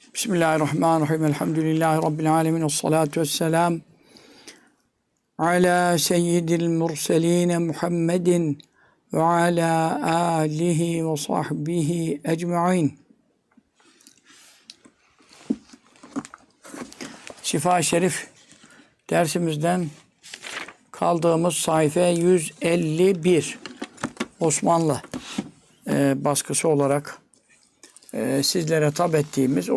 Bismillahirrahmanirrahim. Elhamdülillahi Rabbil alemin. Esselatu vesselam. Ala seyyidil murseline Muhammedin ve ala alihi ve sahbihi ecma'in. Şifa Şerif dersimizden kaldığımız sayfa 151 Osmanlı e, baskısı olarak e, sizlere tab ettiğimiz, e,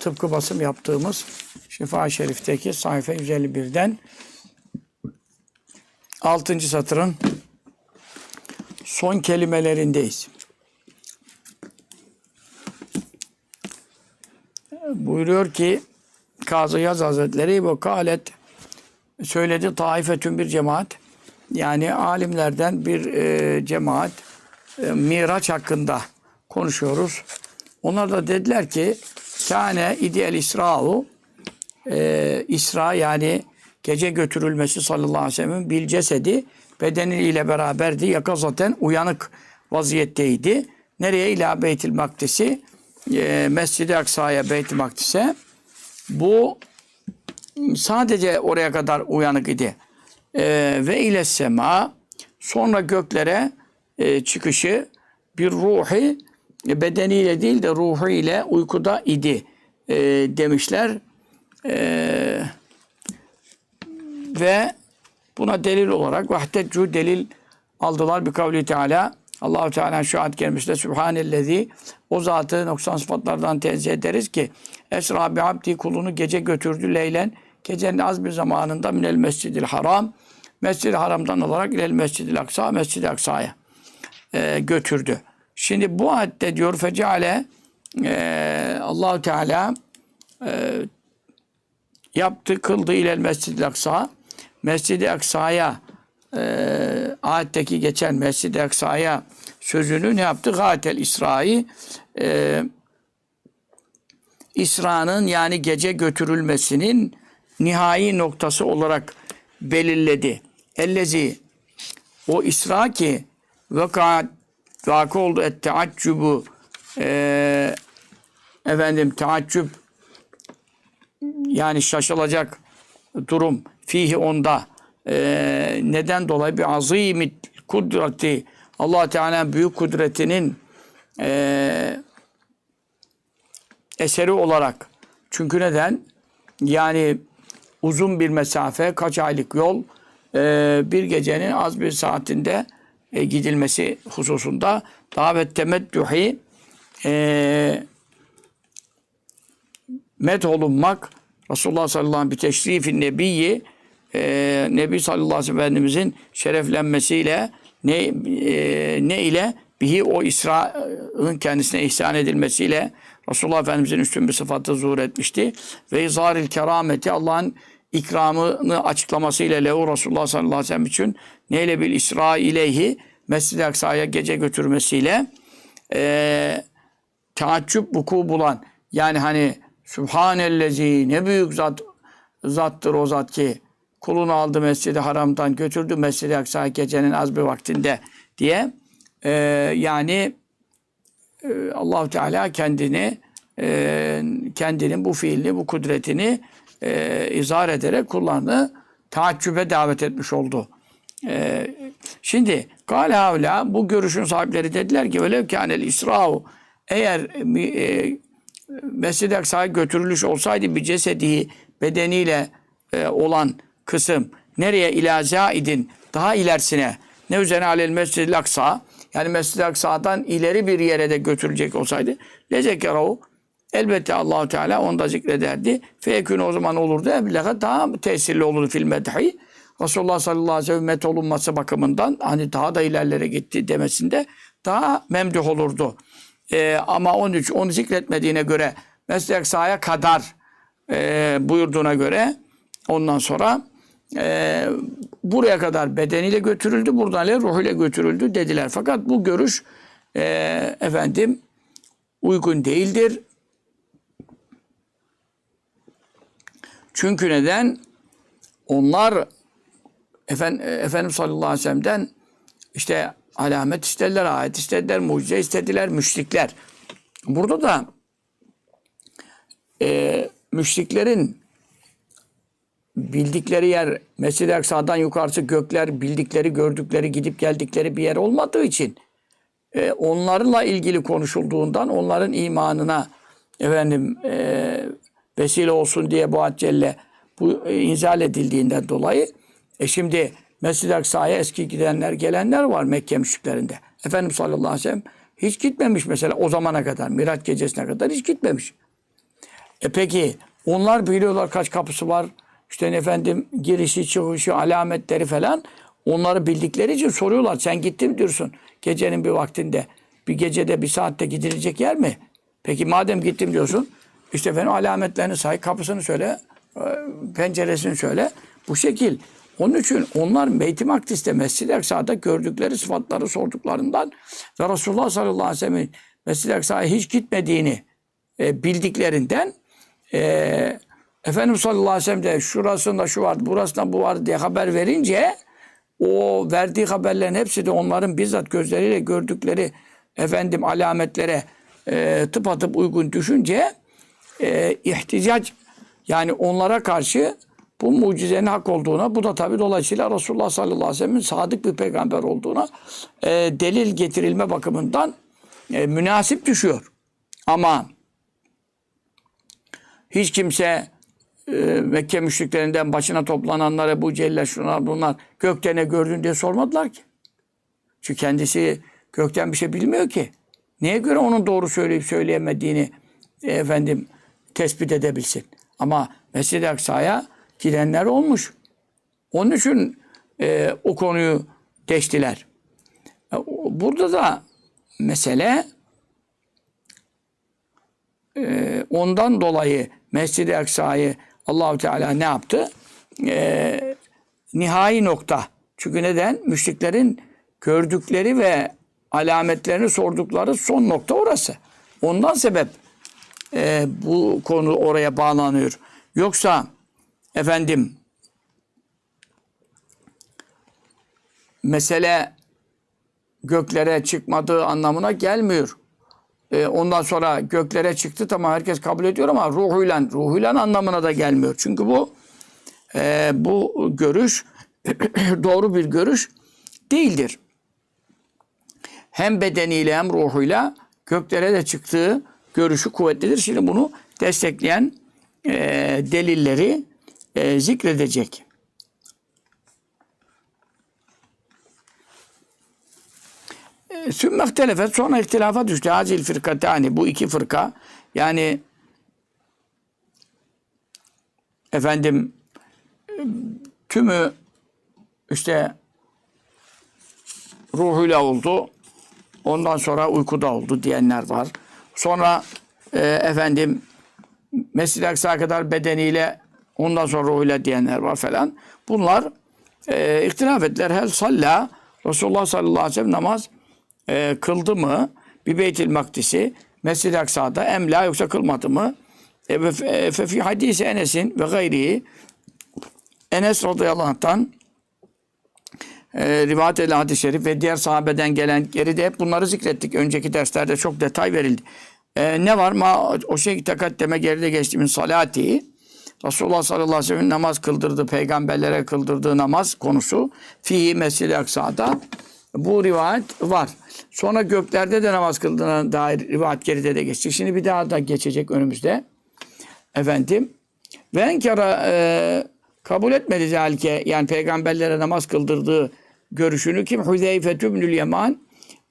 tıpkı basım yaptığımız Şifa Şerif'teki sayfa 151'den 6. satırın son kelimelerindeyiz. Buyuruyor ki Kazı Yaz Hazretleri bu kalet söyledi taifetün bir cemaat yani alimlerden bir e, cemaat e, Miraç hakkında konuşuyoruz. Onlar da dediler ki kâne idiyel İsra'u e, İsra yani gece götürülmesi sallallahu aleyhi ve sellem'in bil cesedi bedeniyle beraberdi. Yaka zaten uyanık vaziyetteydi. Nereye? İlâ Beytil Makdisi e, Mescid-i Aksa'ya Beyt-i Makdis'e bu sadece oraya kadar uyanık idi. E, ve ile sema sonra göklere e, çıkışı bir ruhi bedeniyle değil de ruhu ile uykuda idi e, demişler. E, ve buna delil olarak vahdetcu delil aldılar bir kavli Teala. Allahu Teala şu ayet gelmişte Sübhanellezi o zatı noksan sıfatlardan tenzih ederiz ki Esra bi abdi kulunu gece götürdü leylen gecenin az bir zamanında minel mescidil haram mescid haramdan olarak ilel mescidil aksa mescid aksaya e, götürdü. Şimdi bu ayette diyor fecale e, Allahu Teala e, yaptı, kıldı ilel mescid-i aksa. Mescid-i aksaya e, ayetteki geçen mescid-i aksaya sözünü ne yaptı? Gatel İsra'yı e, İsra'nın yani gece götürülmesinin nihai noktası olarak belirledi. Ellezi o İsra ki vakat vakı oldu. Et teaccubu e, efendim teaccüp yani şaşılacak durum. Fihi onda e, neden dolayı? Bir azimi kudreti allah Teala'nın büyük kudretinin e, eseri olarak. Çünkü neden? Yani uzun bir mesafe, kaç aylık yol e, bir gecenin az bir saatinde e, gidilmesi hususunda davet temeddühi e, met olunmak Resulullah sallallahu aleyhi ve sellem bir teşrifin nebiyyi e, Nebi sallallahu aleyhi ve sellem şereflenmesiyle ne, e, ne ile bihi o İsra'nın kendisine ihsan edilmesiyle Resulullah Efendimizin üstün bir sıfatı zuhur etmişti. Ve izharil kerameti Allah'ın ikramını açıklamasıyla lehu Resulullah sallallahu aleyhi ve sellem için neyle bil? İsra Mescid-i Aksa'ya gece götürmesiyle e, taaccüp vuku bulan. Yani hani Sübhanellezi ne büyük zat zattır o zat ki kulunu aldı Mescid-i Haram'dan götürdü Mescid-i Aksa'ya gecenin az bir vaktinde diye. E, yani e, Allahu Teala kendini e, kendinin bu fiilini, bu kudretini e, izah ederek kullarını taaccübe davet etmiş oldu. E, şimdi Kale havla bu görüşün sahipleri dediler ki öyle kânel İsra'u eğer e, Mescid-i Aksa'ya götürülüş olsaydı bir cesedi bedeniyle e, olan kısım nereye ila zaidin daha ilerisine ne üzerine alel Mescid-i Aksa yani Mescid-i Aksa'dan ileri bir yere de götürülecek olsaydı lezekerahu elbette Allahu Teala onu da zikrederdi. Feyekün o zaman olurdu. Ebleğe daha tesirli olurdu fil medhi. Resulullah sallallahu aleyhi ve sellem met olunması bakımından hani daha da ilerlere gitti demesinde daha memduh olurdu. Ee, ama 13 onu zikretmediğine göre Mescid-i Aksa'ya kadar e, buyurduğuna göre ondan sonra e, buraya kadar bedeniyle götürüldü, buradan ile ruhuyla götürüldü dediler. Fakat bu görüş e, efendim uygun değildir. Çünkü neden? Onlar Efendim, Efendimiz sallallahu aleyhi ve sellem'den işte alamet istediler, ayet istediler, mucize istediler, müşrikler. Burada da e, müşriklerin bildikleri yer Mescid-i Aksa'dan yukarısı gökler bildikleri gördükleri gidip geldikleri bir yer olmadığı için e, onlarla ilgili konuşulduğundan onların imanına efendim e, vesile olsun diye bu Celle bu e, inzal edildiğinden dolayı e şimdi Mescid-i Aksa'ya eski gidenler gelenler var Mekke müşriklerinde. Efendimiz sallallahu aleyhi ve sellem hiç gitmemiş mesela o zamana kadar Miraç gecesine kadar hiç gitmemiş. E peki onlar biliyorlar kaç kapısı var. İşte efendim girişi çıkışı alametleri falan. Onları bildikleri için soruyorlar. Sen gittin diyorsun gecenin bir vaktinde. Bir gecede bir saatte gidilecek yer mi? Peki madem gittim diyorsun. işte efendim alametlerini say, kapısını söyle, e, penceresini söyle. Bu şekil. Onun için onlar Beyt-i Makdis'te, Mescid-i Aksa'da gördükleri sıfatları sorduklarından ve Resulullah sallallahu aleyhi ve sellem'in Mescid-i Aksa'ya hiç gitmediğini e, bildiklerinden e, Efendimiz sallallahu aleyhi ve sellem de şurasında şu vardı, burasında bu vardı diye haber verince o verdiği haberlerin hepsi de onların bizzat gözleriyle gördükleri efendim alametlere e, tıpatıp uygun düşünce e, ihticac yani onlara karşı bu mucizenin hak olduğuna, bu da tabi dolayısıyla Resulullah sallallahu aleyhi ve sellem'in sadık bir peygamber olduğuna e, delil getirilme bakımından e, münasip düşüyor. Ama hiç kimse e, Mekke müşriklerinden başına toplananlara bu celle şunlar bunlar gökte ne gördün diye sormadılar ki. Çünkü kendisi gökten bir şey bilmiyor ki. Neye göre onun doğru söyleyip söyleyemediğini e, efendim tespit edebilsin. Ama Mescid-i Aksa'ya gidenler olmuş. Onun için e, o konuyu geçtiler. E, burada da mesele e, ondan dolayı Mescid-i Aksa'yı Allahu Teala ne yaptı? E, nihai nokta. Çünkü neden? Müşriklerin gördükleri ve alametlerini sordukları son nokta orası. Ondan sebep e, bu konu oraya bağlanıyor. Yoksa efendim mesele göklere çıkmadığı anlamına gelmiyor. E, ondan sonra göklere çıktı tamam herkes kabul ediyor ama ruhuyla ruhuyla anlamına da gelmiyor. Çünkü bu e, bu görüş doğru bir görüş değildir. Hem bedeniyle hem ruhuyla göklere de çıktığı görüşü kuvvetlidir. Şimdi bunu destekleyen e, delilleri e, zikredecek. Sümme ihtelefet sonra ihtilafa düştü. Hazil firkatani bu iki fırka yani efendim tümü işte ruhuyla oldu. Ondan sonra uykuda oldu diyenler var. Sonra e, efendim Mescid-i Aksa'ya kadar bedeniyle ondan sonra ruhuyla diyenler var falan. Bunlar e, ihtilaf ettiler. Hel salla Resulullah sallallahu aleyhi ve sellem namaz e, kıldı mı bir Beytil Makdis'i Mescid-i Aksa'da emla yoksa kılmadı mı? E, fe hadisi Enes'in ve gayrihi Enes radıyallahu anh'tan e, rivayet edilen hadis-i şerif ve diğer sahabeden gelen geride hep bunları zikrettik. Önceki derslerde çok detay verildi. E, ne var? Ma, o şey takaddeme geride geçtiğimiz salati Resulullah sallallahu aleyhi ve sellem namaz kıldırdı, peygamberlere kıldırdığı namaz konusu fi Mescid-i Aksa'da bu rivayet var. Sonra göklerde de namaz kıldığına dair rivayet geride de geçti. Şimdi bir daha da geçecek önümüzde. Efendim. Ve enkara e, kabul etmedi zelke yani peygamberlere namaz kıldırdığı görüşünü kim? Hüzeyfe tübnül Yaman.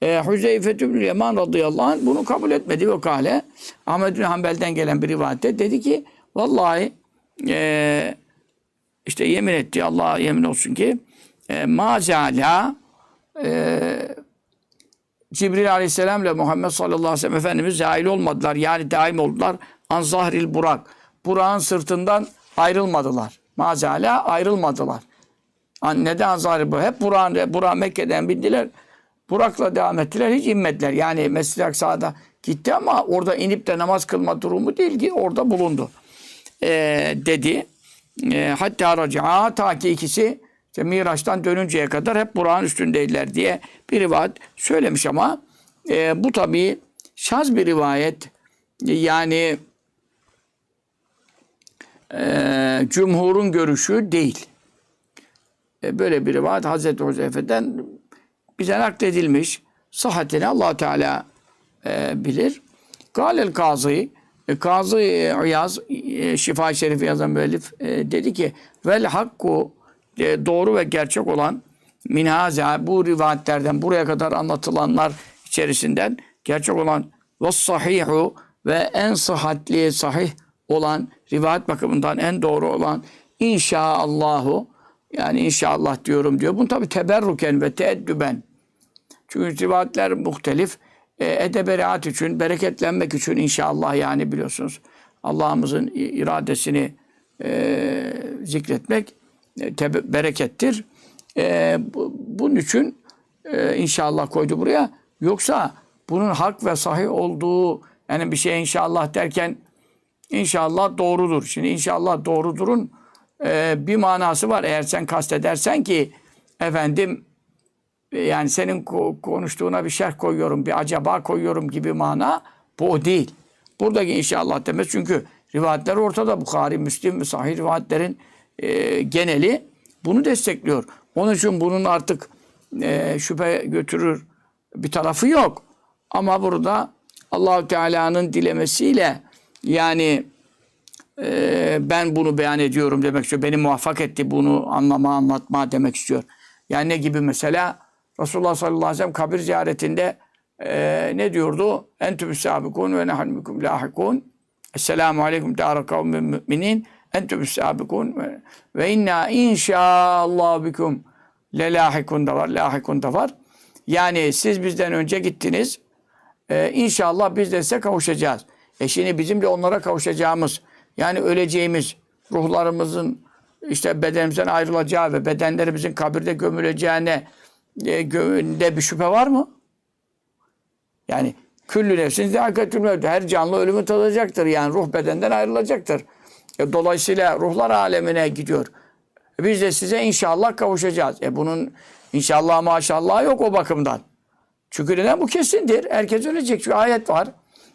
E, Hüzeyfe tübnül Yaman radıyallahu anh bunu kabul etmedi ve kale. Ahmet bin Hanbel'den gelen bir rivayette dedi ki vallahi e, işte yemin etti Allah'a yemin olsun ki e, mazala e, Cibril aleyhisselam ile Muhammed sallallahu aleyhi ve sellem Efendimiz zahil olmadılar. Yani daim oldular. An zahril burak. Burak'ın sırtından ayrılmadılar. Mazala ayrılmadılar. Neden zahril burak? Hep Burak'ın Burak Mekke'den bindiler. Burak'la devam ettiler. Hiç inmediler. Yani Mescid-i Aksa'da gitti ama orada inip de namaz kılma durumu değil ki orada bulundu. Ee, dedi. Ee, hatta raca ta ki ikisi işte Miraç'tan dönünceye kadar hep Burak'ın üstündeydiler diye bir rivayet söylemiş ama e, bu tabii şaz bir rivayet. Yani e, cumhurun görüşü değil. E, böyle bir rivayet Hazreti Huzeyfe'den bize nakledilmiş. Sıhhatini allah Teala e, bilir. Galel Kazı, e, Kazı e, İyaz, e, Şifa-i Şerif'i yazan müellif e, dedi ki vel hakku e, doğru ve gerçek olan minhaza bu rivayetlerden buraya kadar anlatılanlar içerisinden gerçek olan ve sahihu ve en sıhhatli sahih olan rivayet bakımından en doğru olan inşaallahu yani inşallah diyorum diyor. Bunu tabi teberruken ve teeddüben. Çünkü rivayetler muhtelif. E, için, bereketlenmek için inşallah yani biliyorsunuz. Allah'ımızın iradesini e, zikretmek e, berekettir. E, bu, bunun için e, inşallah koydu buraya. Yoksa bunun hak ve sahih olduğu yani bir şey inşallah derken inşallah doğrudur. Şimdi inşallah doğrudurun e, bir manası var. Eğer sen kastedersen ki efendim yani senin ko- konuştuğuna bir şerh koyuyorum, bir acaba koyuyorum gibi mana bu o değil. Buradaki inşallah demez çünkü rivayetler ortada. Bukhari, Müslim sahih rivayetlerin e, geneli bunu destekliyor. Onun için bunun artık e, şüphe götürür bir tarafı yok. Ama burada Allahu Teala'nın dilemesiyle yani e, ben bunu beyan ediyorum demek istiyor. Beni muvaffak etti bunu anlama, anlatma demek istiyor. Yani ne gibi mesela Resulullah sallallahu aleyhi ve sellem kabir ziyaretinde e, ne diyordu? Entüm sabikun ve nehal mikum lahikun. Esselamu aleyküm dâra kavmin müminin. Entüm sabikun ve, inna inşallah bikum lelahikun da var, lahikun da var. Yani siz bizden önce gittiniz. Ee, inşallah biz de size kavuşacağız. E şimdi bizim de onlara kavuşacağımız, yani öleceğimiz, ruhlarımızın işte bedenimizden ayrılacağı ve bedenlerimizin kabirde gömüleceğine e, gö- bir şüphe var mı? Yani küllü nefsin zâketül mevt. Her canlı ölümü tadacaktır. Yani ruh bedenden ayrılacaktır. E, dolayısıyla ruhlar alemine gidiyor. E, biz de size inşallah kavuşacağız. E bunun inşallah maşallah yok o bakımdan. Çünkü neden? Bu kesindir. Herkes ölecek. Çünkü ayet var.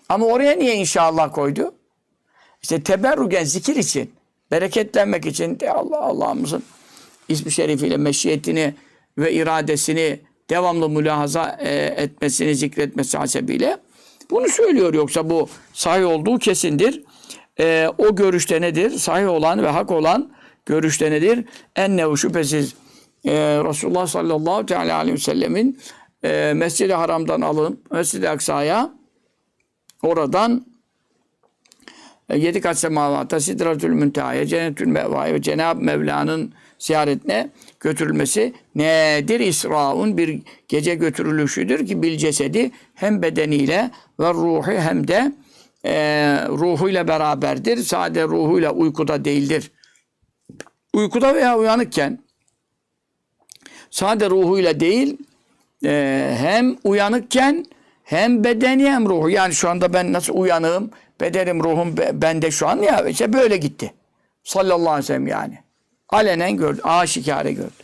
Ama oraya niye inşallah koydu? İşte teberruken zikir için, bereketlenmek için de Allah Allah'ımızın ismi şerifiyle meşiyetini ve iradesini devamlı mülahaza e, etmesini, zikretmesi hasebiyle bunu söylüyor. Yoksa bu sahih olduğu kesindir. E, o görüşte nedir? Sahih olan ve hak olan görüşte nedir? Ennehu şüphesiz e, Resulullah sallallahu teala aleyhi ve sellemin e, Mescid-i Haram'dan alınıp Mescid-i Aksa'ya oradan yedi kat semavata, sidratül müntehaya, cennetül mevaya ve Cenab-ı Mevla'nın ziyaretine götürülmesi nedir? İsraun bir gece götürülüşüdür ki bil cesedi hem bedeniyle ve ruhu hem de e, ruhuyla beraberdir. Sade ruhuyla uykuda değildir. Uykuda veya uyanıkken sade ruhuyla değil e, hem uyanıkken hem bedeni hem ruhu. Yani şu anda ben nasıl uyanığım, bedenim, ruhum be- bende şu an ya işte böyle gitti. Sallallahu aleyhi ve sellem yani. Alenen gördü, aşikare gördü.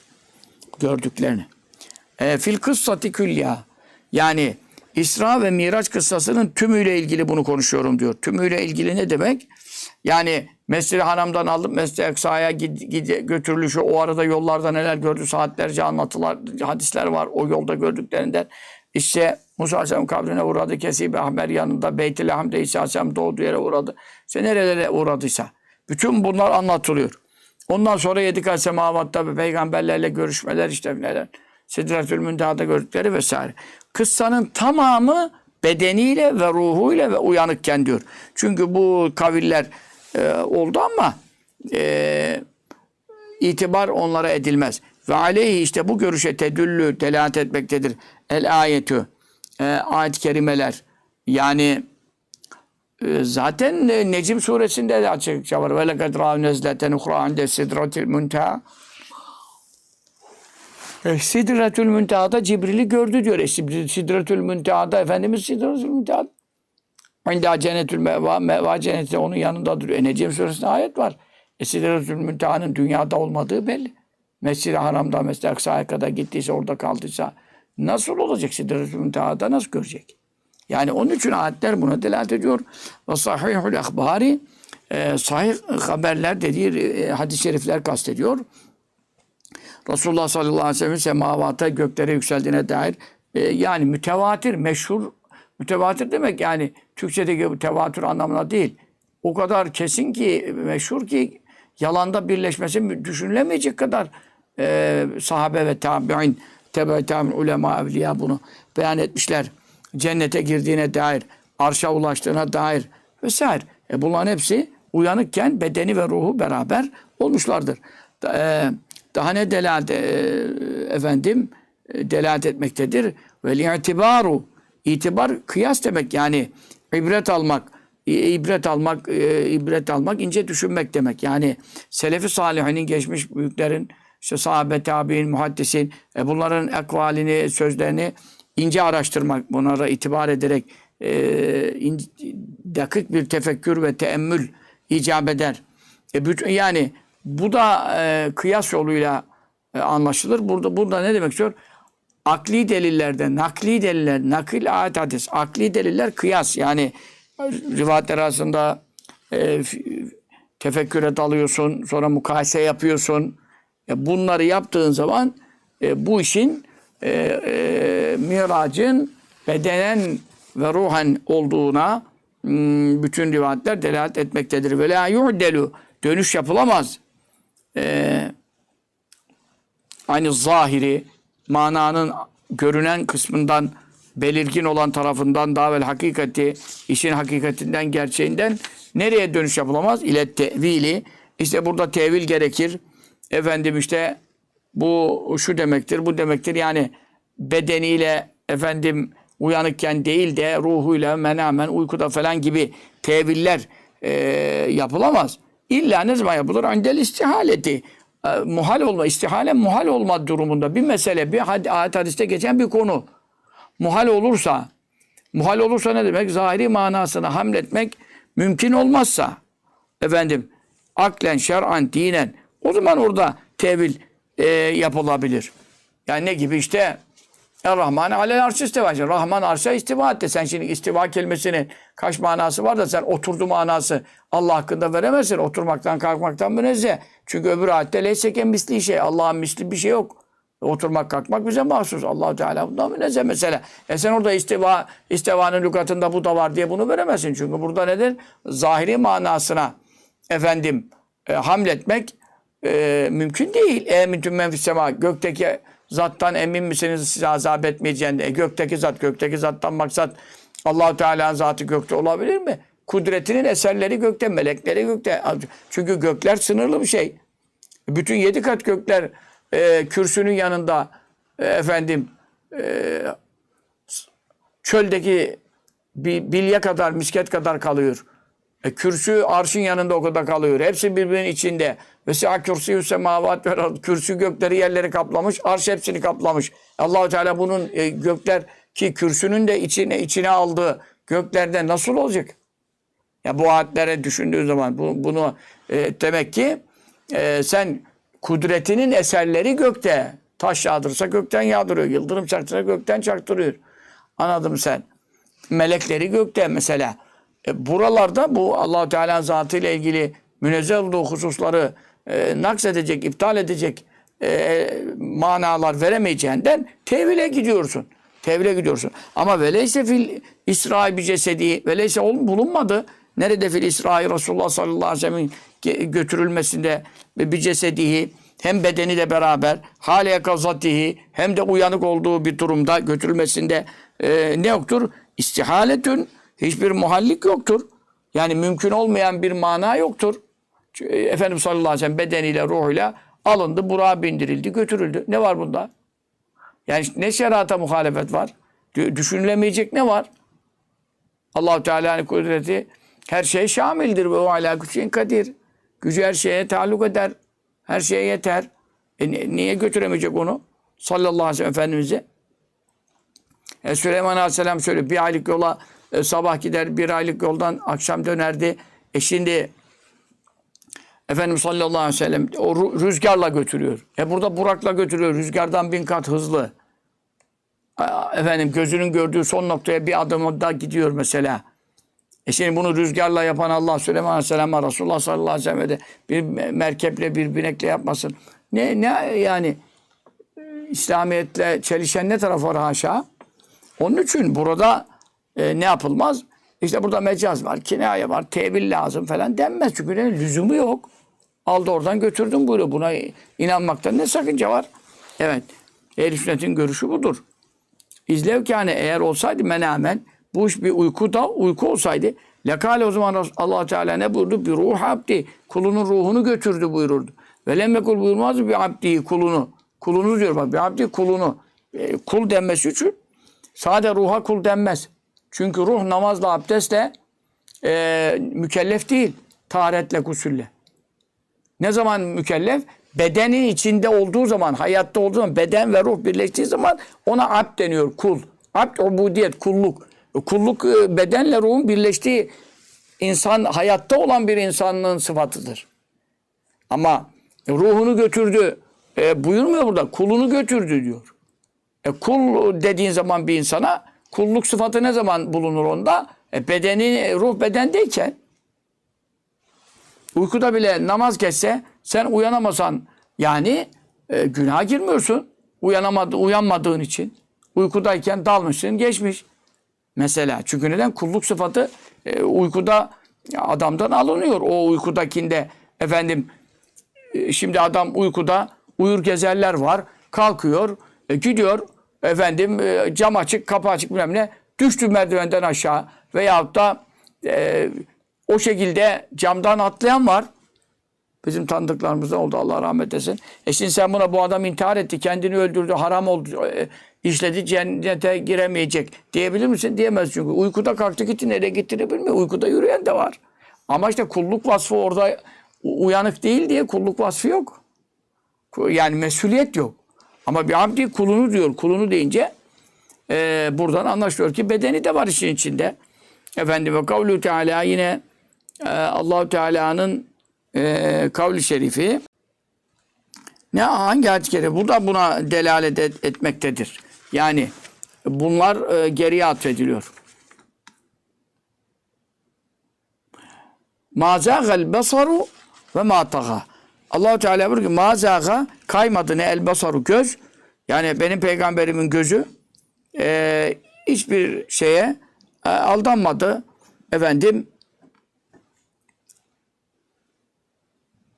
Gördüklerini. E, fil kıssati külya. Yani İsra ve Miraç kıssasının tümüyle ilgili bunu konuşuyorum diyor. Tümüyle ilgili ne demek? Yani Mescid-i Haram'dan alıp Mescid-i gid- götürülüşü, o arada yollarda neler gördü, saatlerce anlatılar, hadisler var o yolda gördüklerinden. İşte Musa Aleyhisselam kabrine uğradı, Kesib-i Ahmer yanında, Beyt-i Lahm'de İsa Aleyhisselam doğduğu yere uğradı. İşte nerelere uğradıysa. Bütün bunlar anlatılıyor. Ondan sonra yedi semavatta peygamberlerle görüşmeler işte neler. Sidretül Münteha'da gördükleri vesaire. Kıssanın tamamı bedeniyle ve ruhuyla ve uyanıkken diyor. Çünkü bu kaviller e, oldu ama e, itibar onlara edilmez. Ve aleyhi işte bu görüşe tedüllü delalet etmektedir. El ayetü e, ayet-i kerimeler yani e, zaten e, Necim suresinde de açıkça var. Ve lekad râv nezleten uhra inde sidratil munteha. E, Sidretül Münteha'da Cibril'i gördü diyor. E, Sidr- Sidretül Münteha'da Efendimiz Sidretül Münteha'da. İnda cennetül meva, meva cenneti onun yanında duruyor. E, Necim suresinde ayet var. E, Sidretül Münteha'nın dünyada olmadığı belli. Mescid-i Haram'da, Mescid-i Aksa'ya kadar gittiyse, orada kaldıysa nasıl olacak Sidretül Münteha'da nasıl görecek? Yani onun için ayetler buna delalet ediyor. Ve sahihul ahbari e, sahih haberler dediği e, hadis-i şerifler kastediyor. Resulullah sallallahu aleyhi ve sellem semavata göklere yükseldiğine dair e, yani mütevatir, meşhur mütevatir demek yani Türkçedeki tevatür anlamına değil. O kadar kesin ki, meşhur ki yalanda birleşmesi düşünülemeyecek kadar e, sahabe ve tabi'in, tebe tabi'in ulema, evliya bunu beyan etmişler. Cennete girdiğine dair, arşa ulaştığına dair vesaire. E bunların hepsi uyanıkken bedeni ve ruhu beraber olmuşlardır. E, daha ne delalet e, efendim e, delalet etmektedir? Ve itibaru itibar kıyas demek yani ibret almak ibret almak e, ibret almak ince düşünmek demek. Yani selefi salihinin geçmiş büyüklerin işte sahabe tabi'in muhaddisin e, bunların ekvalini sözlerini ince araştırmak bunlara itibar ederek e, in, dakik bir tefekkür ve teemmül icap eder. E, bütün, yani bu da e, kıyas yoluyla e, anlaşılır. Burada burada ne demek istiyor? Akli delillerde, nakli deliller, nakil ayet hadis, akli deliller kıyas. Yani rivayetler arasında e, tefekküre dalıyorsun, sonra mukayese yapıyorsun. E, bunları yaptığın zaman e, bu işin e, e, miracın bedenen ve ruhen olduğuna hmm, bütün rivayetler delalet etmektedir. Ve la yu'delu dönüş yapılamaz. E, aynı zahiri mananın görünen kısmından belirgin olan tarafından daha hakikati işin hakikatinden gerçeğinden nereye dönüş yapılamaz? İle tevili. İşte burada tevil gerekir. Efendim işte bu şu demektir, bu demektir. Yani bedeniyle efendim uyanıkken değil de ruhuyla menamen uykuda falan gibi teviller e, yapılamaz. İlla ne zaman yapılır? Andel istihaleti. E, muhal olma, istihale muhal olma durumunda bir mesele, bir had, ayet hadiste geçen bir konu. Muhal olursa, muhal olursa ne demek? Zahiri manasına hamletmek mümkün olmazsa, efendim, aklen, şer'an, dinen, o zaman orada tevil e, yapılabilir. Yani ne gibi işte Er-Rahman alel arş istiva. Rahman arşa istiva etti. Sen şimdi istiva kelimesinin kaç manası var da sen oturdu manası Allah hakkında veremezsin. Oturmaktan kalkmaktan münezzeh. Çünkü öbür ayette leyseke misli şey. Allah'ın misli bir şey yok. Oturmak kalkmak bize mahsus. allah Teala bundan münezzeh mesela. E sen orada istiva, istivanın lügatında bu da var diye bunu veremezsin. Çünkü burada nedir? Zahiri manasına efendim e, hamletmek e, mümkün değil. E mümkün menfis sema. Gökteki zattan emin misiniz size azap etmeyeceğinde? E, gökteki zat, gökteki zattan maksat allah Teala'nın zatı gökte olabilir mi? Kudretinin eserleri gökte, melekleri gökte. Çünkü gökler sınırlı bir şey. Bütün yedi kat gökler e, kürsünün yanında e, efendim e, çöldeki bir bilye kadar, misket kadar kalıyor. E, kürsü arşın yanında o kadar kalıyor. Hepsi birbirinin içinde. Ve si'a kürsüyü semavat ve. Kürsü gökleri yerleri kaplamış. Arş hepsini kaplamış. Allahu Teala bunun e, gökler ki kürsünün de içine içine aldığı göklerde nasıl olacak? Ya bu ayetlere düşündüğün zaman bu, bunu e, demek ki e, sen kudretinin eserleri gökte. Taş yağdırsa gökten yağdırıyor. Yıldırım çarptırsa gökten çarptırıyor. Anladın sen? Melekleri gökte mesela. E, buralarda bu Allahu Teala'nın zatıyla ilgili münezzeh olduğu hususları e, naks edecek, iptal edecek e, manalar veremeyeceğinden tevhile gidiyorsun. Tevhile gidiyorsun. Ama veleyse fil İsrail bir cesedi veleyse bulunmadı. Nerede fil İsrail Resulullah sallallahu aleyhi ve sellem'in götürülmesinde bir cesedihi hem bedeniyle beraber hale kazatihi hem de uyanık olduğu bir durumda götürülmesinde e, ne yoktur? İstihaletün hiçbir muhallik yoktur. Yani mümkün olmayan bir mana yoktur. E, Efendimiz sallallahu aleyhi ve sellem bedeniyle, ruhuyla alındı, Burak'a bindirildi, götürüldü. Ne var bunda? Yani ne şerata muhalefet var? Dü- Düşünülemeyecek ne var? Allahu Teala'nın kudreti her şeye şamildir ve o ala küçüğün kadir. Gücü her şeye taalluk eder. Her şeye yeter. E ni- niye götüremeyecek onu? Sallallahu aleyhi ve sellem Efendimiz'e. E Süleyman Aleyhisselam şöyle bir aylık yola e, sabah gider, bir aylık yoldan akşam dönerdi. E şimdi Efendimiz sallallahu aleyhi ve sellem o rüzgarla götürüyor. E burada Burak'la götürüyor. Rüzgardan bin kat hızlı. Efendim gözünün gördüğü son noktaya bir adımda gidiyor mesela. E şimdi bunu rüzgarla yapan Allah Süleyman Aleyhisselam'a Resulullah sallallahu aleyhi ve sellem'e de bir merkeple bir binekle yapmasın. Ne, ne yani İslamiyetle çelişen ne taraf var haşa? Onun için burada e, ne yapılmaz? İşte burada mecaz var, kinaye var, tevil lazım falan denmez. Çünkü ne, lüzumu yok. Aldı oradan götürdüm buyuruyor. Buna inanmakta ne sakınca var? Evet. Ehl-i sünnetin görüşü budur. İzlevkâne eğer olsaydı menamen bu iş bir uyku da uyku olsaydı lekale o zaman allah Teala ne buyurdu? Bir ruh abdi. Kulunun ruhunu götürdü buyururdu. Ve lemmekul buyurmaz bir abdi kulunu. Kulunu diyor bak bir abdi kulunu. E, kul denmesi için sade ruha kul denmez. Çünkü ruh namazla abdestle e, mükellef değil. Taharetle, gusülle. Ne zaman mükellef? Bedenin içinde olduğu zaman, hayatta olduğu zaman, beden ve ruh birleştiği zaman ona abd deniyor, kul. Abd, ubudiyet, kulluk. E, Kulluk e, bedenle ruhun birleştiği insan, hayatta olan bir insanlığın sıfatıdır. Ama ruhunu götürdü, e, buyurmuyor burada, kulunu götürdü diyor. E, kul dediğin zaman bir insana, kulluk sıfatı ne zaman bulunur onda? E, bedeni, ruh bedendeyken, uykuda bile namaz geçse sen uyanamasan yani e, günaha girmiyorsun. Uyanamadı, uyanmadığın için. Uykudayken dalmışsın geçmiş. Mesela çünkü neden? Kulluk sıfatı e, uykuda adamdan alınıyor. O uykudakinde efendim e, şimdi adam uykuda uyur gezerler var. Kalkıyor, e, gidiyor efendim e, cam açık, kapı açık bilmem ne. Düştü merdivenden aşağı veyahut da e, o şekilde camdan atlayan var. Bizim tanıdıklarımızda oldu Allah rahmet etsin. E şimdi sen buna bu adam intihar etti, kendini öldürdü, haram oldu, e, işledi, cennete giremeyecek diyebilir misin? Diyemez çünkü. Uykuda kalktı gitti, nereye gittiğini bilmiyor. Uykuda yürüyen de var. Ama işte kulluk vasfı orada uyanık değil diye kulluk vasfı yok. Yani mesuliyet yok. Ama bir abdi kulunu diyor. Kulunu deyince e, buradan anlaşılıyor ki bedeni de var işin içinde. Efendim ve kavlu Teala yine e, Allahu Teala'nın e, kavli şerifi ne hangi ayet-i kerime burada buna delalet et, etmektedir. Yani bunlar e, geriye atfediliyor. Ma zâgel ve ma. Allahu Teala buyuruyor ki ma zâga kaymadı ne el basaru göz. Yani benim peygamberimin gözü e, hiçbir şeye e, aldanmadı. Efendim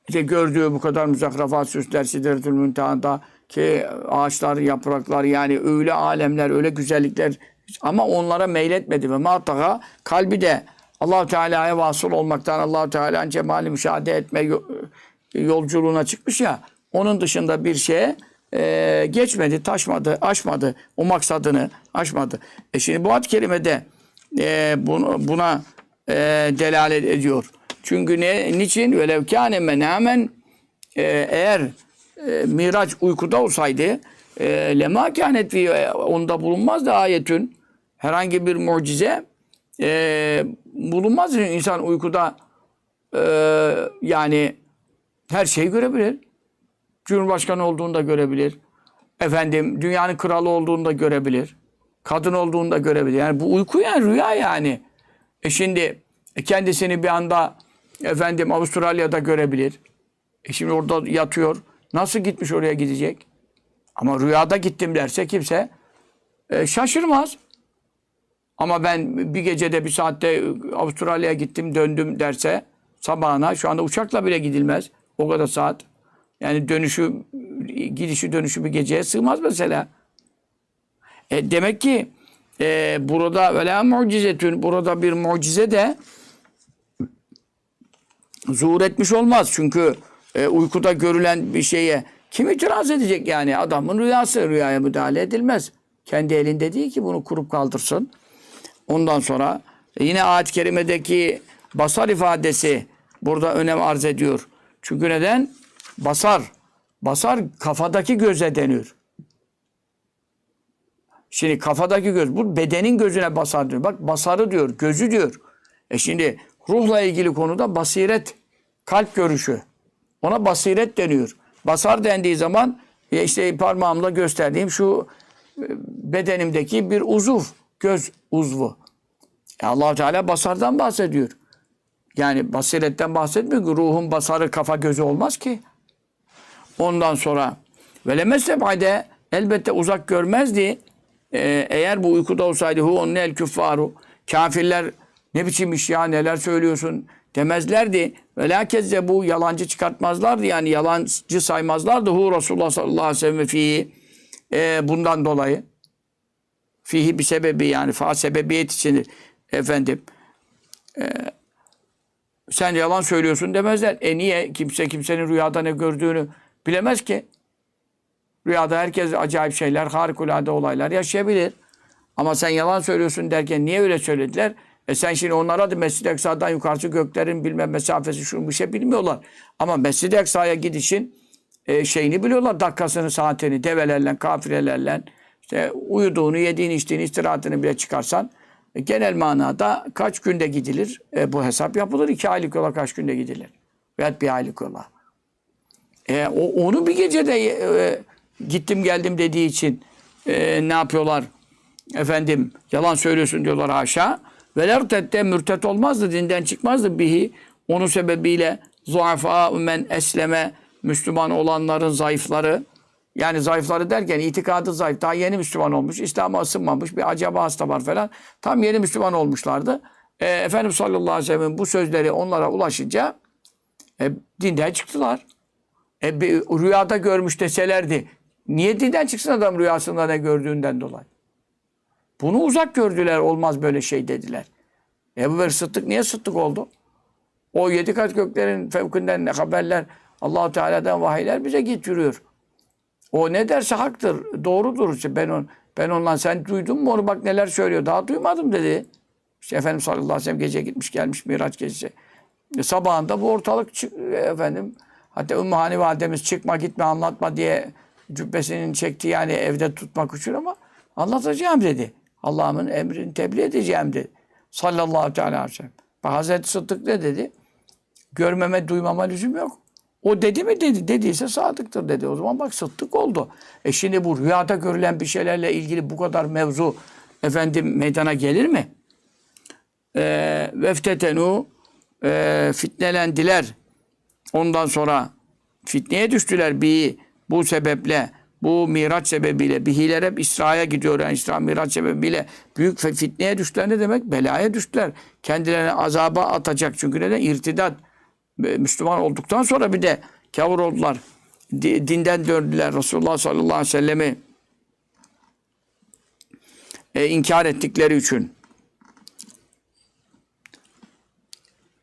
işte gördüğü bu kadar müzakrafat süsler Sidretül Münteha'da ki ağaçlar, yapraklar yani öyle alemler, öyle güzellikler ama onlara meyletmedi ve mataka kalbi de allah Teala'ya vasıl olmaktan allah Teala'nın cemali müşahede etme yolculuğuna çıkmış ya onun dışında bir şeye e, geçmedi, taşmadı, aşmadı. O maksadını aşmadı. E şimdi bu ad kelimede e, bunu, buna e, delalet ediyor. Çünkü ne, niçin? Velev kâne menâmen e, eğer e, Miraç uykuda olsaydı e, lema kânet fi e, onda bulunmaz da ayetün herhangi bir mucize e, bulunmaz. insan uykuda e, yani her şeyi görebilir. Cumhurbaşkanı olduğunu da görebilir. Efendim dünyanın kralı olduğunu da görebilir. Kadın olduğunu da görebilir. Yani bu uyku yani rüya yani. E şimdi e, kendisini bir anda efendim Avustralya'da görebilir. E şimdi orada yatıyor. Nasıl gitmiş oraya gidecek? Ama rüyada gittim derse kimse e, şaşırmaz. Ama ben bir gecede bir saatte Avustralya'ya gittim döndüm derse sabahına şu anda uçakla bile gidilmez. O kadar saat. Yani dönüşü, gidişi dönüşü bir geceye sığmaz mesela. E, demek ki e, burada vela mucizetün burada bir mucize de zuhur etmiş olmaz. Çünkü e, uykuda görülen bir şeye kim itiraz edecek yani? Adamın rüyası rüyaya müdahale edilmez. Kendi elinde değil ki bunu kurup kaldırsın. Ondan sonra e, yine ayet-i kerimedeki basar ifadesi burada önem arz ediyor. Çünkü neden? Basar. Basar kafadaki göze deniyor. Şimdi kafadaki göz, bu bedenin gözüne basar diyor. Bak basarı diyor, gözü diyor. E şimdi ruhla ilgili konuda basiret, kalp görüşü. Ona basiret deniyor. Basar dendiği zaman e işte parmağımla gösterdiğim şu e, bedenimdeki bir uzuv, göz uzvu. E allah Teala basardan bahsediyor. Yani basiretten bahsetmiyor ki ruhun basarı kafa gözü olmaz ki. Ondan sonra velemessebade elbette uzak görmezdi. Ee, eğer bu uykuda olsaydı hu onun el küffaru kafirler ne biçim iş ya neler söylüyorsun demezlerdi. Ve la bu yalancı çıkartmazlardı. Yani yalancı saymazlardı hu Resulullah sallallahu aleyhi ve sellem fihi Ee, bundan dolayı. Fihi bir sebebi yani fa sebebiyet içindir. Efendim e, sen yalan söylüyorsun demezler. E niye? Kimse kimsenin rüyada ne gördüğünü bilemez ki. Rüyada herkes acayip şeyler, harikulade olaylar yaşayabilir. Ama sen yalan söylüyorsun derken niye öyle söylediler? E sen şimdi onlara da Mescid-i Aksa'dan yukarısı göklerin bilmem mesafesi şunu bir şey bilmiyorlar. Ama Mescid-i Aksa'ya gidişin e, şeyini biliyorlar. Dakikasını, saatini, develerle, kafirelerle, işte uyuduğunu, yediğini, içtiğini, istirahatini bile çıkarsan genel manada kaç günde gidilir? E, bu hesap yapılır. iki aylık yola kaç günde gidilir? Veya bir aylık yola. E, o, onu bir gecede e, gittim geldim dediği için e, ne yapıyorlar? Efendim yalan söylüyorsun diyorlar haşa. Veler tette mürtet olmazdı, dinden çıkmazdı bihi. Onun sebebiyle zuafa men esleme Müslüman olanların zayıfları yani zayıfları derken itikadı zayıf. Daha yeni Müslüman olmuş. İslam'a ısınmamış. Bir acaba hasta var falan. Tam yeni Müslüman olmuşlardı. E, Efendimiz sallallahu aleyhi ve sellem bu sözleri onlara ulaşınca e, dinden çıktılar. E, bir rüyada görmüş deselerdi. Niye dinden çıksın adam rüyasında ne gördüğünden dolayı? Bunu uzak gördüler. Olmaz böyle şey dediler. Ebu Bekir Sıddık niye Sıddık oldu? O yedi kat göklerin fevkinden haberler Allahu Teala'dan vahiyler bize getiriyor. O ne derse haktır, doğrudur. İşte ben on, ben ondan sen duydun mu onu bak neler söylüyor. Daha duymadım dedi. İşte Efendimiz sallallahu aleyhi ve sellem gece gitmiş gelmiş Miraç gecesi. E, sabahında bu ortalık e, efendim hatta Ümmü Hani validemiz çıkma gitme anlatma diye cübbesinin çekti yani evde tutmak için ama anlatacağım dedi. Allah'ımın emrini tebliğ edeceğim dedi. Sallallahu aleyhi ve sellem. Bak Hazreti Sıddık ne dedi? Görmeme, duymama lüzum yok. O dedi mi dedi. Dediyse sadıktır dedi. O zaman bak sıddık oldu. E şimdi bu rüyada görülen bir şeylerle ilgili bu kadar mevzu efendim meydana gelir mi? E, veftetenu e, fitnelendiler. Ondan sonra fitneye düştüler bir bu sebeple bu miraç sebebiyle bihiler hep İsra'ya gidiyor. Yani İsra miraç sebebiyle büyük fitneye düştüler ne demek? Belaya düştüler. Kendilerine azaba atacak. Çünkü neden? İrtidat. Müslüman olduktan sonra bir de kavur oldular. Dinden döndüler. Resulullah sallallahu aleyhi ve sellemi e, inkar ettikleri için.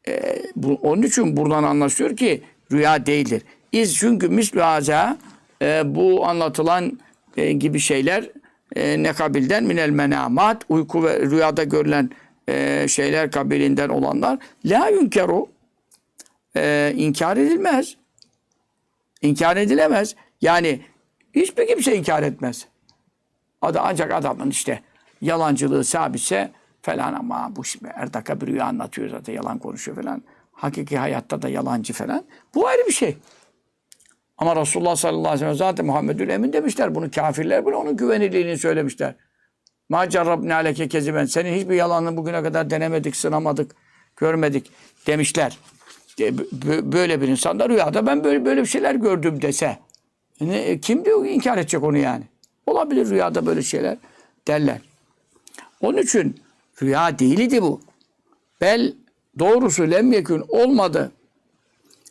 E, bu, onun için buradan anlaşılıyor ki rüya değildir. İz çünkü mislü haza e, bu anlatılan e, gibi şeyler e, ne kabilden minel menamat uyku ve rüyada görülen e, şeyler kabilinden olanlar la yünkeru e, inkar edilmez. İnkar edilemez. Yani hiçbir kimse inkar etmez. Adı ancak adamın işte yalancılığı sabitse falan ama bu şimdi her bir rüya anlatıyor zaten yalan konuşuyor falan. Hakiki hayatta da yalancı falan. Bu ayrı bir şey. Ama Resulullah sallallahu aleyhi ve sellem zaten Muhammedül Emin demişler. Bunu kafirler bile onun güvenilirliğini söylemişler. Ma carrabne aleke keziben. Senin hiçbir yalanını bugüne kadar denemedik, sınamadık, görmedik demişler böyle bir insan da rüyada ben böyle böyle bir şeyler gördüm dese. Ne, kim diyor inkar edecek onu yani? Olabilir rüyada böyle şeyler derler. Onun için rüya değildi bu. Bel doğrusu lem yekün olmadı.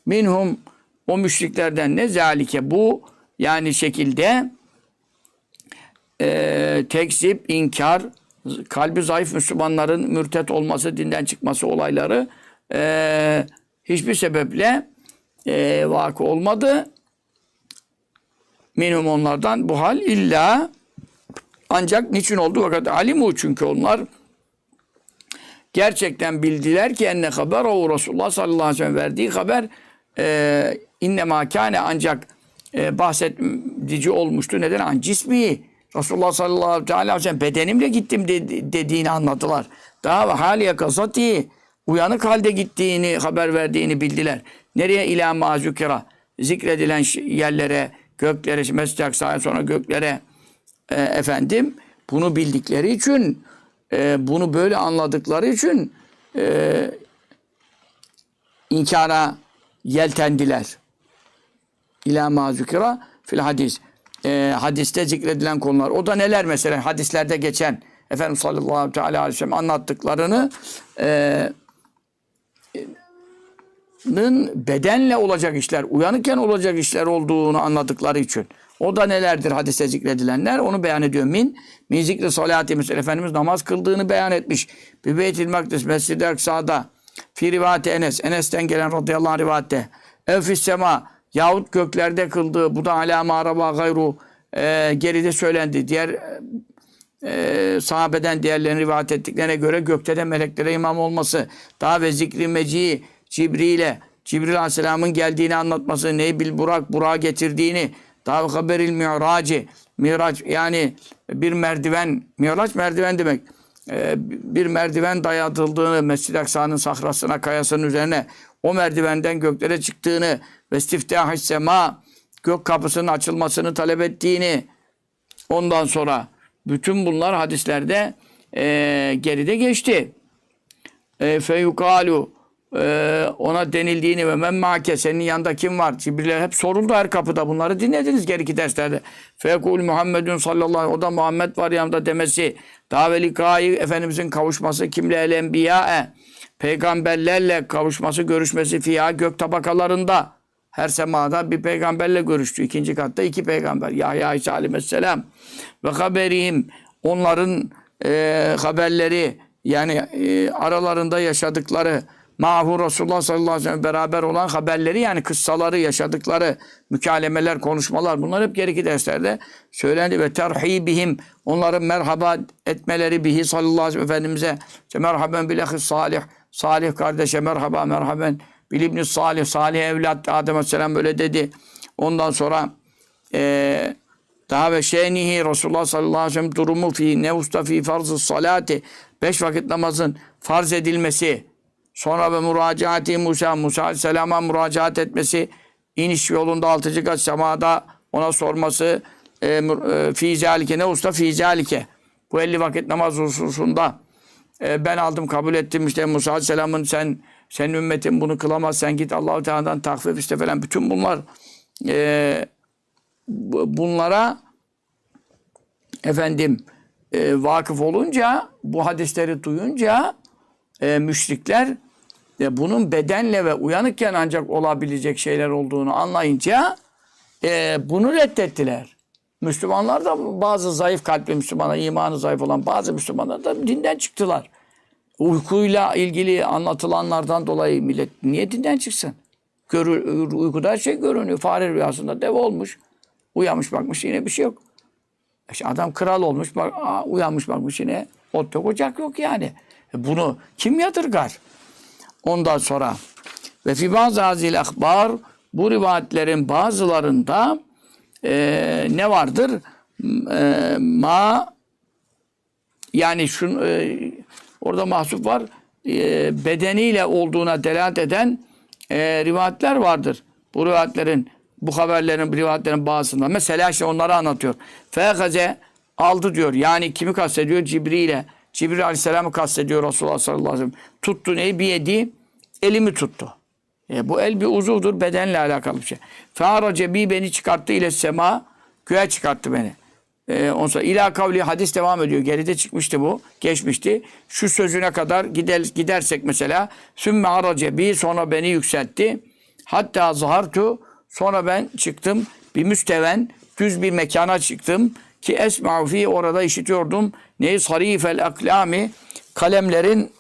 Minhum o müşriklerden ne zalike bu yani şekilde e, tekzip, inkar, kalbi zayıf Müslümanların mürtet olması, dinden çıkması olayları e, hiçbir sebeple e, vakı olmadı. Minhum onlardan bu hal illa ancak niçin oldu? Fakat alimu çünkü onlar gerçekten bildiler ki enne haber o Resulullah sallallahu aleyhi ve sellem verdiği haber e, inne makane ancak e, bahsedici olmuştu. Neden? An cismi. Resulullah sallallahu aleyhi ve sellem bedenimle gittim dediğini anladılar. Daha haliye kasati uyanık halde gittiğini, haber verdiğini bildiler. Nereye? İlâ mazukira. Zikredilen yerlere, göklere, Mescid-i Aksa'ya sonra göklere e, efendim bunu bildikleri için e, bunu böyle anladıkları için e, inkara yeltendiler. İlâ mâ zükira fil hadis. E, hadiste zikredilen konular. O da neler mesela? Hadislerde geçen Efendimiz sallallahu aleyhi ve sellem anlattıklarını e, bedenle olacak işler, uyanıkken olacak işler olduğunu anladıkları için. O da nelerdir hadiste zikredilenler? Onu beyan ediyor. Min, min zikri salati mesela Efendimiz namaz kıldığını beyan etmiş. Bir beytil makdis, Mescid-i Aksa'da. Fi rivati Enes, Enes'ten gelen radıyallahu anh rivayette. Ev fis sema, yahut göklerde kıldığı, bu da alâ mâraba gayru, e, geride söylendi. Diğer e, sahabeden diğerlerini rivayet ettiklerine göre gökte de meleklere imam olması, daha ve zikri meci, Cibril'e, Cibril Aleyhisselam'ın geldiğini anlatması, neyi bil Burak, Burak'ı getirdiğini, ve haberil mi'raci, miraç yani bir merdiven, miraç merdiven demek. Ee, bir merdiven dayatıldığını Mescid-i Aksa'nın sahrasına, kayasının üzerine o merdivenden göklere çıktığını ve istiftah sema gök kapısının açılmasını talep ettiğini ondan sonra bütün bunlar hadislerde e, geride geçti. E, feyukalu e, ona denildiğini ve men ma'ke senin yanında kim var? Cibril'e hep soruldu her kapıda. Bunları dinlediniz geriki derslerde. Fekul Muhammedun sallallahu aleyhi. O da Muhammed var yanında demesi. Daha ve likayı Efendimizin kavuşması kimle el enbiya'e. Peygamberlerle kavuşması, görüşmesi fiya gök tabakalarında. Her semada bir peygamberle görüştü. İkinci katta iki peygamber. Yahya İsa aleyhisselam. Ve haberihim onların e, haberleri yani e, aralarında yaşadıkları Mahu Resulullah sallallahu aleyhi ve sellem beraber olan haberleri yani kıssaları, yaşadıkları mükalemeler, konuşmalar bunlar hep geriki derslerde söylendi. Ve terhibihim onların merhaba etmeleri bihi sallallahu aleyhi ve sellem Efendimiz'e işte merhaben bilahis salih salih kardeşe merhaba merhaben bil ibni salih salih evlat. Adem aleyhisselam böyle dedi. Ondan sonra eee daha ve şenihi Resulullah sallallahu aleyhi ve sellem durumu fi nevusta fi farz salati. Beş vakit namazın farz edilmesi Sonra ve müracaati Musa, Musa Aleyhisselam'a müracaat etmesi, iniş yolunda altıncı kat semada ona sorması, e, e, fi zalike ne usta? Fi zalike. Bu 50 vakit namaz hususunda e, ben aldım kabul ettim. İşte Musa Aleyhisselam'ın sen senin ümmetin bunu kılamaz sen git Allahu Teala'dan takvif işte falan. Bütün bunlar e, bunlara efendim e, vakıf olunca bu hadisleri duyunca e, müşrikler e, bunun bedenle ve uyanıkken ancak olabilecek şeyler olduğunu anlayınca e, bunu reddettiler. Müslümanlar da bazı zayıf kalpli Müslümanlar, imanı zayıf olan bazı Müslümanlar da dinden çıktılar. Uykuyla ilgili anlatılanlardan dolayı millet niye dinden çıksın? Görür, uykuda şey görünüyor. Fare rüyasında dev olmuş. Uyanmış bakmış yine bir şey yok. İşte adam kral olmuş, bak, uyanmış bakmış yine ot yok, ocak yok yani. E bunu kim yadırgar? Ondan sonra ve fi bazı hazil akbar bu rivayetlerin bazılarında e, ne vardır? E, ma yani şun, e, orada mahsup var. E, bedeniyle olduğuna delalet eden e, rivayetler vardır. Bu rivayetlerin bu haberlerin, rivayetlerin bazısında. Mesela işte onları anlatıyor. Fegaze aldı diyor. Yani kimi kastediyor? Cibril'e. Cibril Aleyhisselam'ı kastediyor Resulullah sallallahu aleyhi ve sellem. Tuttu neyi? Bir yedi elimi tuttu. E, bu el bir uzuvdur, bedenle alakalı bir şey. Fearace bi beni çıkarttı ile sema, göğe çıkarttı beni. E, ondan sonra ila kavli hadis devam ediyor. Geride çıkmıştı bu, geçmişti. Şu sözüne kadar gider, gidersek mesela sümme arace bi sonra beni yükseltti. Hatta zahartu sonra ben çıktım bir müsteven düz bir mekana çıktım ki esma'u fi orada işitiyordum. Neyi sarifel aklami kalemlerin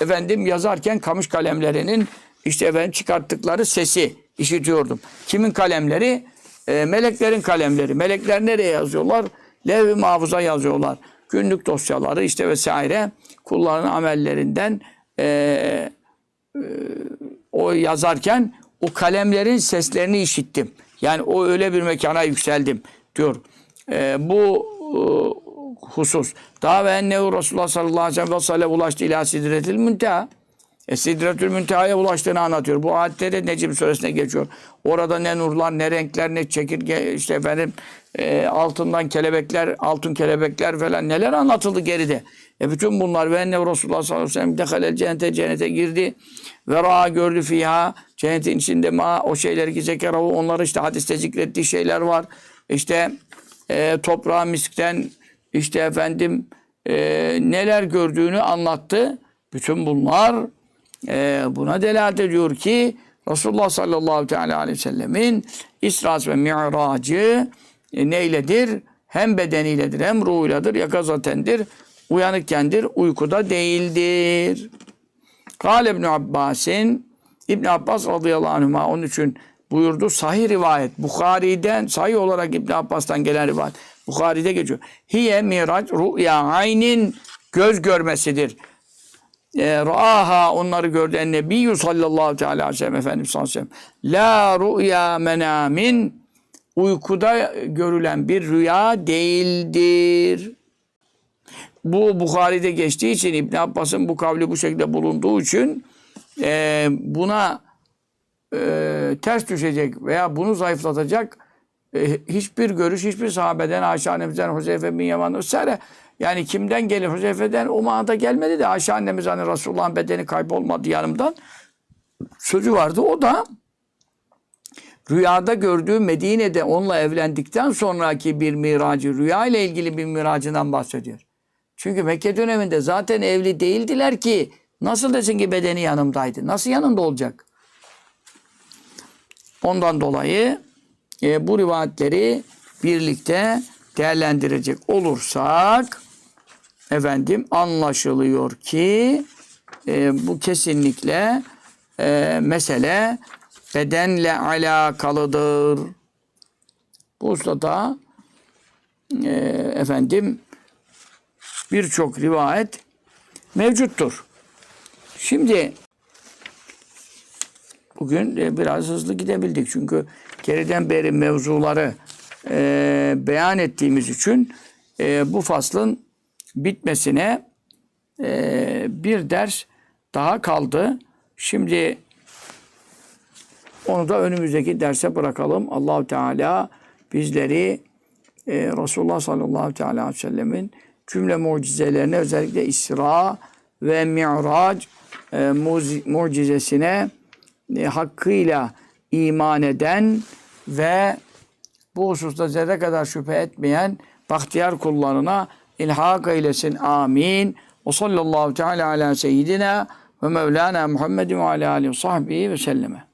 efendim yazarken kamış kalemlerinin işte efendim çıkarttıkları sesi işitiyordum. Kimin kalemleri? E, meleklerin kalemleri. Melekler nereye yazıyorlar? Levh-i mahfuza yazıyorlar. Günlük dosyaları işte vesaire kulların amellerinden e, e, o yazarken o kalemlerin seslerini işittim. Yani o öyle bir mekana yükseldim diyor. E, bu e, husus. Daha ve ennehu Resulullah sallallahu aleyhi ve sellem ulaştı ila sidretil münteha. E, Sidretül Münteha'ya ulaştığını anlatıyor. Bu ayette de Necim suresine geçiyor. Orada ne nurlar, ne renkler, ne çekirge, işte efendim e, altından kelebekler, altın kelebekler falan neler anlatıldı geride. E bütün bunlar ve enne Resulullah sallallahu aleyhi ve sellem cennete cennete girdi. Ve ra'a gördü fiha cennetin içinde ma o şeyleri ki zekerahu onları işte hadiste zikrettiği şeyler var. İşte e, toprağı miskten işte efendim e, neler gördüğünü anlattı. Bütün bunlar e, buna delalet ediyor ki Resulullah sallallahu teala aleyhi ve sellemin İsra ve Mi'racı e, neyledir? Hem bedeniyledir hem ruhuyladır. Yakazatendir. Uyanıkkendir. Uykuda değildir. Kale İbn Abbas'in İbn Abbas radıyallahu anhuma onun için buyurdu sahih rivayet. Bukhari'den sahih olarak İbn Abbas'tan gelen rivayet. Bukhari'de geçiyor. Hiye mirac ru'ya aynin göz görmesidir. E, Ra'aha onları gördü. En Nebiyyü sallallahu teala aleyhi ve sellem Efendimiz sallallahu aleyhi ve sellem. La ru'ya menamin uykuda görülen bir rüya değildir. Bu Bukhari'de geçtiği için İbn Abbas'ın bu kavli bu şekilde bulunduğu için e, buna e, ters düşecek veya bunu zayıflatacak e, hiçbir görüş hiçbir sahabeden Ayşe annemizden Huzeyfe bin Yaman vesaire yani kimden gelir Huzeyfe'den o manada gelmedi de Ayşe annemiz hani Resulullah'ın bedeni kaybolmadı yanımdan sözü vardı o da rüyada gördüğü Medine'de onunla evlendikten sonraki bir miracı rüya ile ilgili bir miracından bahsediyor. Çünkü Mekke döneminde zaten evli değildiler ki nasıl desin ki bedeni yanımdaydı? Nasıl yanında olacak? Ondan dolayı e, bu rivayetleri birlikte değerlendirecek olursak efendim anlaşılıyor ki e, bu kesinlikle e, mesele bedenle alakalıdır. Bu hususada e, efendim birçok rivayet mevcuttur. Şimdi bugün e, biraz hızlı gidebildik. Çünkü geriden beri mevzuları e, beyan ettiğimiz için e, bu faslın bitmesine e, bir ders daha kaldı. Şimdi onu da önümüzdeki derse bırakalım. Allahu Teala bizleri e, Resulullah sallallahu teala aleyhi ve sellemin cümle mucizelerine özellikle İsra ve Mi'rac e, mucizesine e, hakkıyla iman eden ve bu hususta zerre kadar şüphe etmeyen bahtiyar kullarına ilhak eylesin. Amin. O sallallahu teala ala seyyidina ve mevlana Muhammedin ve ala alihi sahbihi ve selleme.